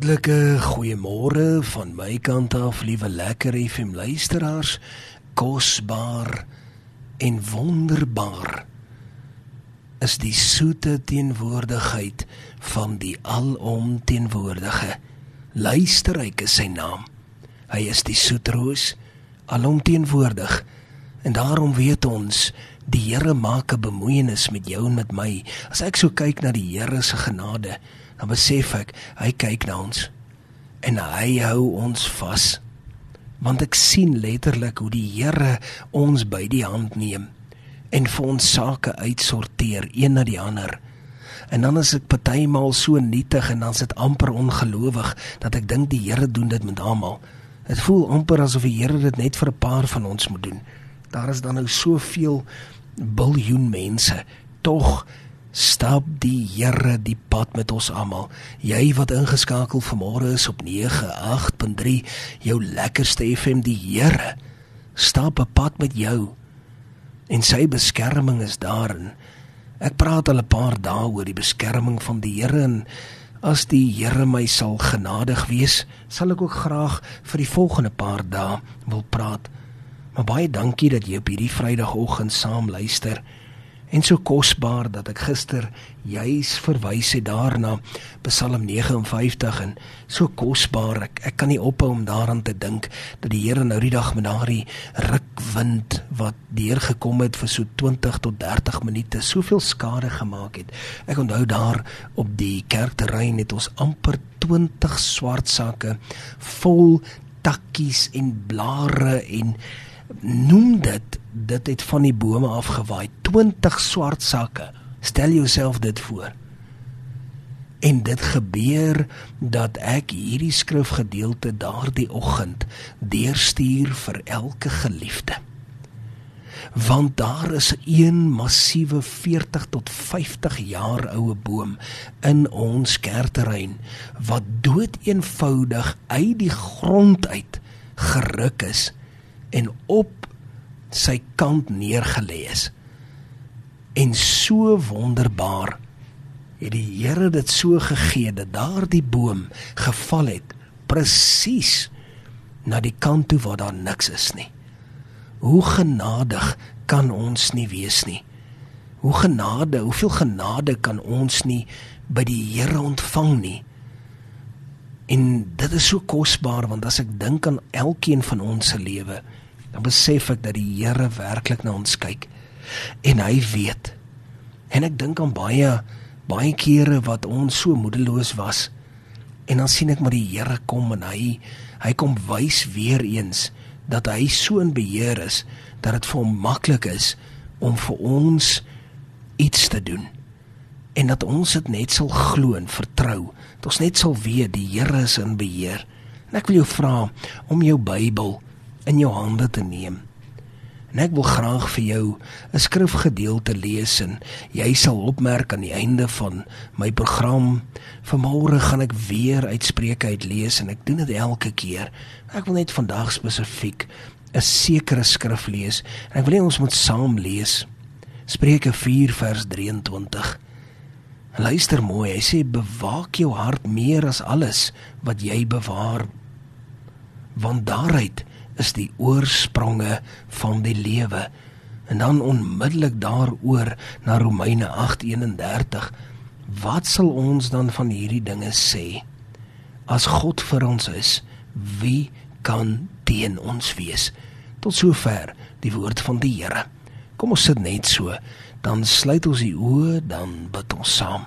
Hartlike goeiemôre van my kant af, liewe lekker FM luisteraars. Kosbaar en wonderbaar is die soete teenwoordigheid van die alomteenwoordige. Luisterryk is sy naam. Hy is die soetroos, alomteenwoordig. En daarom weet ons, die Here maak 'n bemoeienis met jou en met my. As ek so kyk na die Here se genade, dan besef ek hy kyk na ons en hy hou ons vas. Want ek sien letterlik hoe die Here ons by die hand neem en vir ons sake uitsorteer een na die ander. En dan is ek partymal so nietig en dan sit amper ongelowig dat ek dink die Here doen dit met almal. Dit voel amper asof die Here dit net vir 'n paar van ons moet doen. Daar is dan nou soveel biljoen mense tog stap die Here die pad met ons almal. Jy wat ingeskakel vanmôre is op 98.3, jou lekkerste FM die Here stap 'n pad met jou. En sy beskerming is daarin. Ek praat al 'n paar dae oor die beskerming van die Here en as die Here my sal genadig wees, sal ek ook graag vir die volgende paar dae wil praat. Maar baie dankie dat jy op hierdie Vrydagoggend saam luister en so kosbaar dat ek gister juis verwys het daarna Psalm 59 en so kosbaar. Ek ek kan nie ophou om daaraan te dink dat die Here nou die dag met daardie rukwind wat deurgekom het vir so 20 tot 30 minute soveel skade gemaak het. Ek onthou daar op die kerkterrein het ons amper 20 swart sakke vol takkies en blare en noem dit dit het van die bome afgewaai. 20 swart sakke. Stel jouself dit voor. En dit gebeur dat ek hierdie skrifgedeelte daardie oggend deurstuur vir elke geliefde. Want daar is 'n massiewe 40 tot 50 jaar oue boom in ons kerkterrein wat dood eenvoudig uit die grond uit geruk is en op sy kant neergelê is. En so wonderbaar het die Here dit so gegee dat daardie boom geval het presies na die kant toe waar daar niks is nie. Hoe genadig kan ons nie wees nie. Hoe genade, hoeveel genade kan ons nie by die Here ontvang nie. En dit is so kosbaar want as ek dink aan elkeen van ons se lewe, dan besef ek dat die Here werklik na ons kyk en hy weet. En ek dink aan baie baie kere wat ons so moedeloos was en dan sien ek maar die Here kom en hy hy kom wys weer eens dat hy so in beheer is dat dit vir hom maklik is om vir ons iets te doen en dat ons dit net sal glo en vertrou dat ons net sal weet die Here is in beheer en ek wil jou vra om jou Bybel in jou hande te neem. En ek wil graag vir jou 'n skrifgedeelte lees en jy sal opmerk aan die einde van my program vanmôre gaan ek weer uitspreuke uit lees en ek doen dit elke keer. Ek wil net vandag spesifiek 'n sekere skrif lees en ek wil hê ons moet saam lees. Spreuke 4 vers 23. Luister mooi, hy sê bewaak jou hart meer as alles wat jy bewaar want daaruit is die oorspronge van die lewe. En dan onmiddellik daaroor na Romeine 8:31. Wat sal ons dan van hierdie dinge sê? As God vir ons is, wie kan teen ons wees? Tot sover die woord van die Here. Kom ons sit net so, dan sluit ons die oë, dan bid ons saam.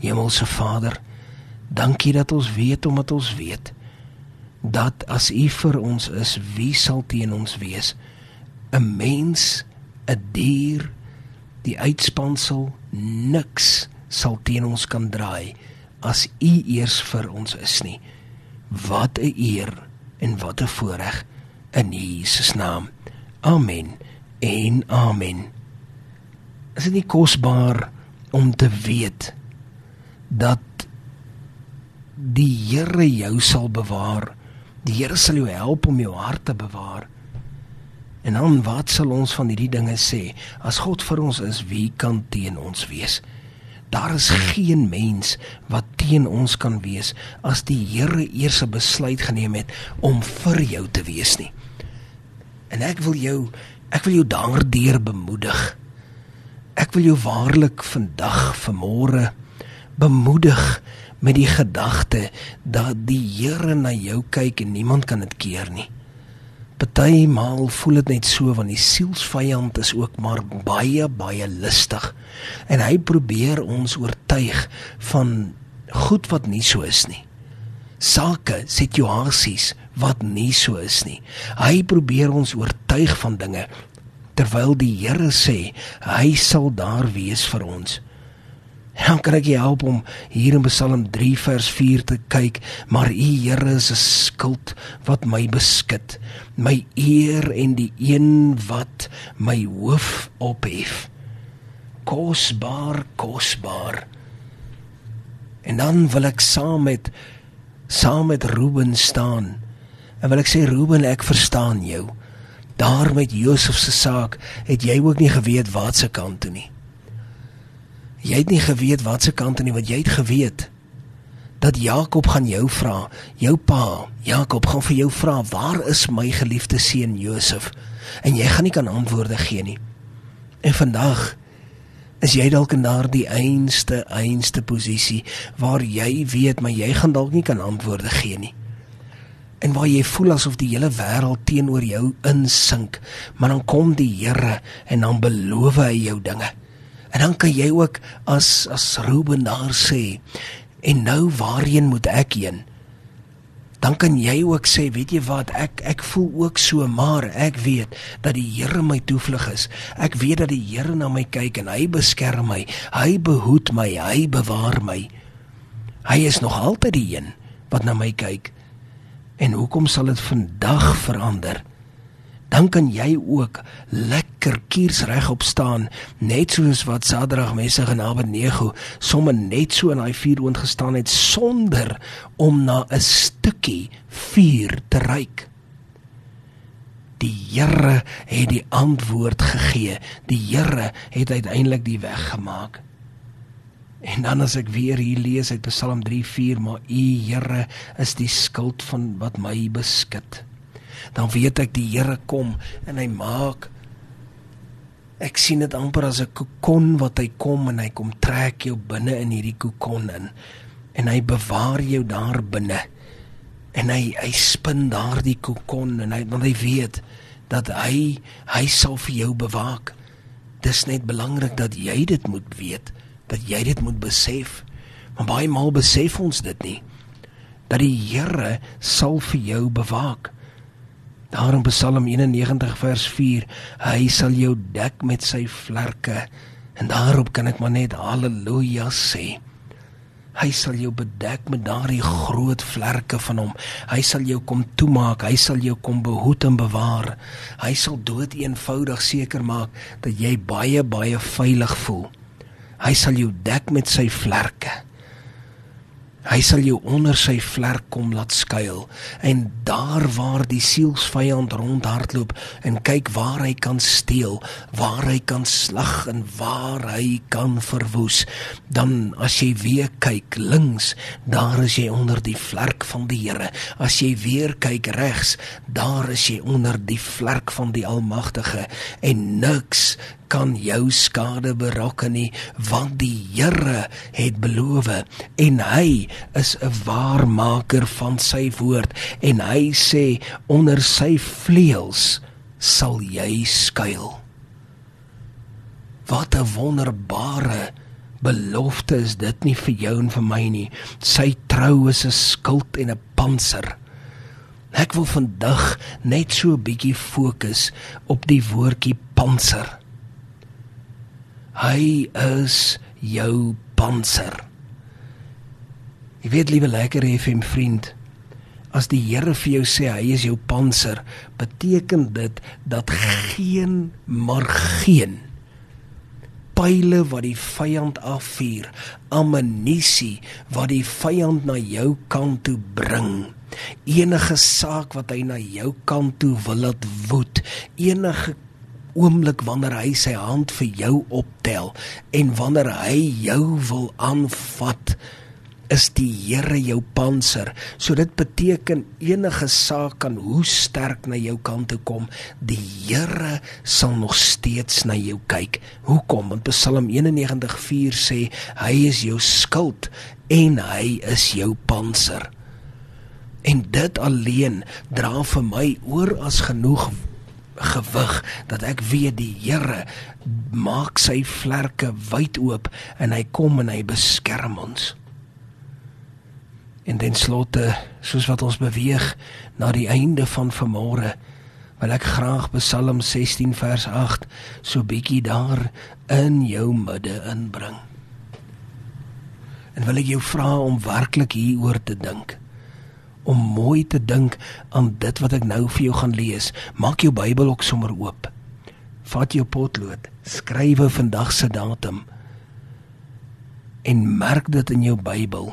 Hemelse Vader, dankie dat ons weet omdat ons weet dat as U vir ons is, wie sal teen ons wees? 'n Mens, 'n dier, die uitspansel, niks sal teen ons kan draai as U eers vir ons is nie. Wat 'n eer en wat 'n voorreg in Jesus naam. Amen. En amen. Is dit nie kosbaar om te weet dat die Here jou sal bewaar Die Here sal jou help om jou hart te bewaar. En dan wat sal ons van hierdie dinge sê? As God vir ons is, wie kan teen ons wees? Daar is geen mens wat teen ons kan wees as die Here eers 'n besluit geneem het om vir jou te wees nie. En ek wil jou ek wil jou daardeur bemoedig. Ek wil jou waarlik vandag, vanmôre bemoedig met die gedagte dat die Here na jou kyk en niemand kan dit keer nie. Partymaal voel dit net so want die sielsvyand is ook maar baie baie listig en hy probeer ons oortuig van goed wat nie so is nie. Sake, situasies wat nie so is nie. Hy probeer ons oortuig van dinge terwyl die Here sê hy sal daar wees vir ons. Dan kan ek jou help om hier in Psalm 3 vers 4 te kyk, maar U Here is 'n skild wat my beskud, my eer en die een wat my hoof ophef. Kosbaar, kosbaar. En dan wil ek saam met saam met Ruben staan. En wil ek sê Ruben, ek verstaan jou. Daar met Josef se saak het jy ook nie geweet wat se kant toe nie. Jy het nie geweet wat se kant nie, want jy het geweet dat Jakob gaan jou vra, jou pa, Jakob gaan vir jou vra, "Waar is my geliefde seun Josef?" En jy gaan nie kan antwoorde gee nie. En vandag is jy dalk in daardie einste einste posisie waar jy weet maar jy gaan dalk nie kan antwoorde gee nie. En waar jy voel asof die hele wêreld teenoor jou insink, maar dan kom die Here en dan beloof hy jou dinge. En dan kan jy ook as as Ruben daar sê, en nou waarheen moet ek heen? Dan kan jy ook sê, weet jy wat, ek ek voel ook so, maar ek weet dat die Here my toevlug is. Ek weet dat die Here na my kyk en hy beskerm my. Hy behoed my, hy bewaar my. Hy is nog altyd die een wat na my kyk. En hoekom sal dit vandag verander? Dan kan jy ook lekker kiersreg op staan net soos wat Sadrag Mesig en Abednego sommer net so in daai vuur oond gestaan het sonder om na 'n stukkie vuur te ryk. Die Here het die antwoord gegee. Die Here het uiteindelik die weg gemaak. En dan as ek weer hier lees uit Psalm 3:4, maar U Here is die skild van wat my beskud dan weet ek die Here kom en hy maak ek sien dit amper as 'n kokon wat hy kom en hy kom trek jou binne in hierdie kokon in. En hy bewaar jou daar binne. En hy hy spin daardie kokon en hy want hy weet dat hy hy sal vir jou bewaak. Dis net belangrik dat jy dit moet weet dat jy dit moet besef. Maar baie maal besef ons dit nie dat die Here sal vir jou bewaak Daar in Psalm 91 vers 4, hy sal jou dek met sy vlerke en daarop kan ek maar net haleluja sê. Hy sal jou bedek met daardie groot vlerke van hom. Hy sal jou kom toemaak, hy sal jou kom behoed en bewaar. Hy sal dood eenvoudig seker maak dat jy baie baie veilig voel. Hy sal jou dek met sy vlerke. Hy sal jou onder sy vlerk kom laat skuil en daar waar die sielsvyand rondhardloop en kyk waar hy kan steel, waar hy kan slag en waar hy kan verwoes, dan as jy weer kyk links, daar is jy onder die vlerk van die Here. As jy weer kyk regs, daar is jy onder die vlerk van die Almagtige en niks kan jou skade berokken nie want die Here het beloof en hy is 'n waarmaker van sy woord en hy sê onder sy vleuels sal jy skuil. Wat 'n wonderbare belofte is dit nie vir jou en vir my nie. Sy trou is 'n skild en 'n panser. Ek wil vandag net so 'n bietjie fokus op die woordjie panser Hy is jou panser. Jy weet liewe lekker FM vriend, as die Here vir jou sê hy is jou panser, beteken dit dat geen maar geen pile wat die vyand afvuur, ammunisie wat die vyand na jou kant toe bring, enige saak wat hy na jou kant toe wil laat woed, enige oomblik wanneer hy sy hand vir jou optel en wanneer hy jou wil aanvat is die Here jou panser. So dit beteken enige saak kan hoe sterk na jou kant toe kom, die Here sal nog steeds na jou kyk. Hoekom? Want Psalm 91:4 sê hy is jou skild en hy is jou panser. En dit alleen dra vir my oor as genoeg gewig dat ek weet die Here maak sy vlerke wyd oop en hy kom en hy beskerm ons. En ten slotte, soos wat ons beweeg na die einde van vanmôre, wil ek graag Psalm 16 vers 8 so bietjie daar in jou midde inbring. En wil ek jou vra om werklik hieroor te dink. Om mooi te dink aan dit wat ek nou vir jou gaan lees. Maak jou Bybel ook sommer oop. Vat jou potlood, skrywe vandag se datum en merk dit in jou Bybel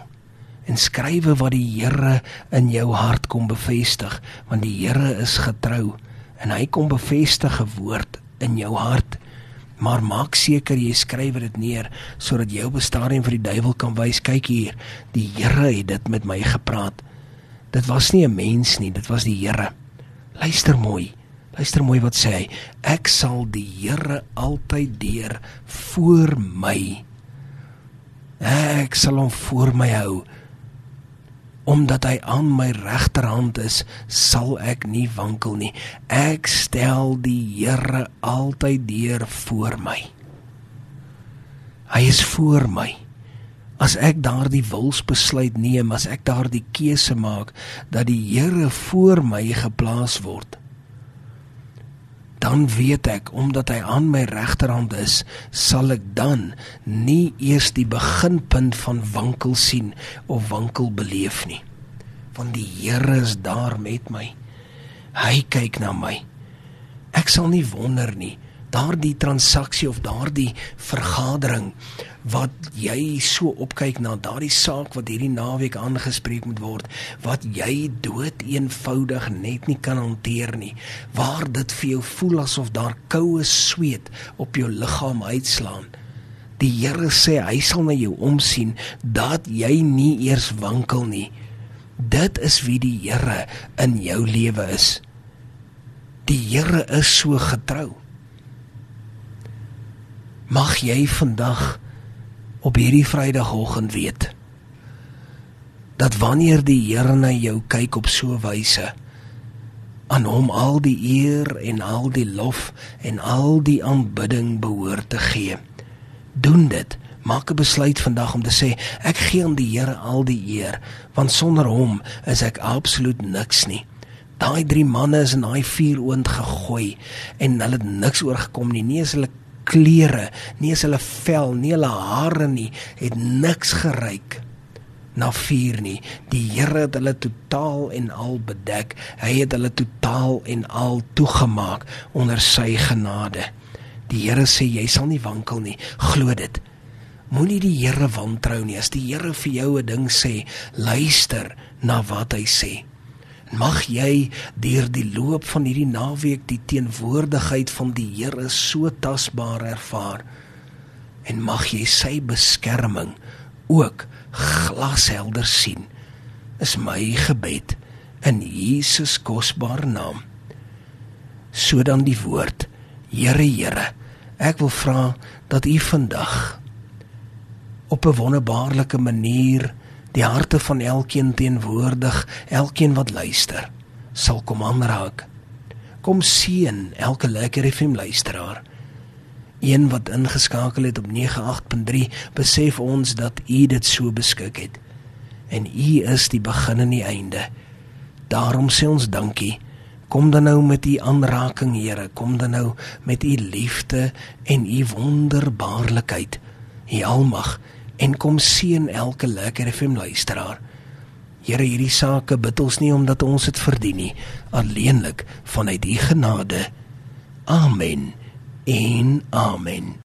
en skrywe wat die Here in jou hart kom bevestig want die Here is getrou en hy kom bevestig 'n woord in jou hart maar maak seker jy skryf dit neer sodat jy op 'n stadium vir die duiwel kan wys kyk hier die Here het dit met my gepraat dit was nie 'n mens nie dit was die Here luister mooi luister mooi wat sê hy ek sal die Here altyd deur voor my ek sal hom voor my hou omdat hy aan my regterhand is, sal ek nie wankel nie. Ek stel die Here altyd deur voor my. Hy is voor my. As ek daardie wilsbesluit neem, as ek daardie keuse maak dat die Here voor my geplaas word, dan weet ek omdat hy aan my regterhand is, sal ek dan nie eers die beginpunt van wankel sien of wankel beleef nie. Want die Here is daar met my. Hy kyk na my. Ek sal nie wonder nie daardie transaksie of daardie vergadering wat jy so opkyk na daardie saak wat hierdie naweek aangespreek moet word wat jy dood eenvoudig net nie kan hanteer nie waar dit vir jou voel asof daar koue sweet op jou liggaam uitslaan. Die Here sê hy sal na jou omsien dat jy nie eers wankel nie. Dit is wie die Here in jou lewe is. Die Here is so getrou mag jy vandag op hierdie Vrydagoggend weet dat wanneer die Here na jou kyk op so wyse aan hom al die eer en al die lof en al die aanbidding behoort te gee doen dit. Maak 'n besluit vandag om te sê ek gee aan die Here al die eer want sonder hom is ek absoluut niks nie. Daai drie manne is in daai vuur oond gegooi en hulle het niks oorgekom nie. Nie is hulle klere, nie is hulle vel, nie hulle hare nie, het niks geryk na vuur nie. Die Here het hulle totaal en al bedek. Hy het hulle totaal en al toegemaak onder sy genade. Die Here sê jy sal nie wankel nie. Glo dit. Moenie die Here wantrou nie. As die Here vir jou 'n ding sê, luister na wat hy sê. Mag jy deur die loop van hierdie naweek die teenwoordigheid van die Here so tasbaar ervaar en mag jy sy beskerming ook glashelder sien. Is my gebed in Jesus kosbare naam. So dan die woord. Here Here, ek wil vra dat U vandag op 'n wonderbaarlike manier die harte van elkeen teenwoordig, elkeen wat luister, sal kom aanraak. Kom seën elke lekker FM luisteraar. Een wat ingeskakel het op 98.3, besef ons dat U dit so beskik het. En U is die begin en die einde. Daarom sê ons dankie. Kom dan nou met U aanraking, Here. Kom dan nou met U liefde en U wonderbaarlikheid. U almag en kom seën elke lekker FM luisteraar. Here, hierdie sake bid ons nie omdat ons dit verdien nie, alleenlik vanuit U genade. Amen. En amen.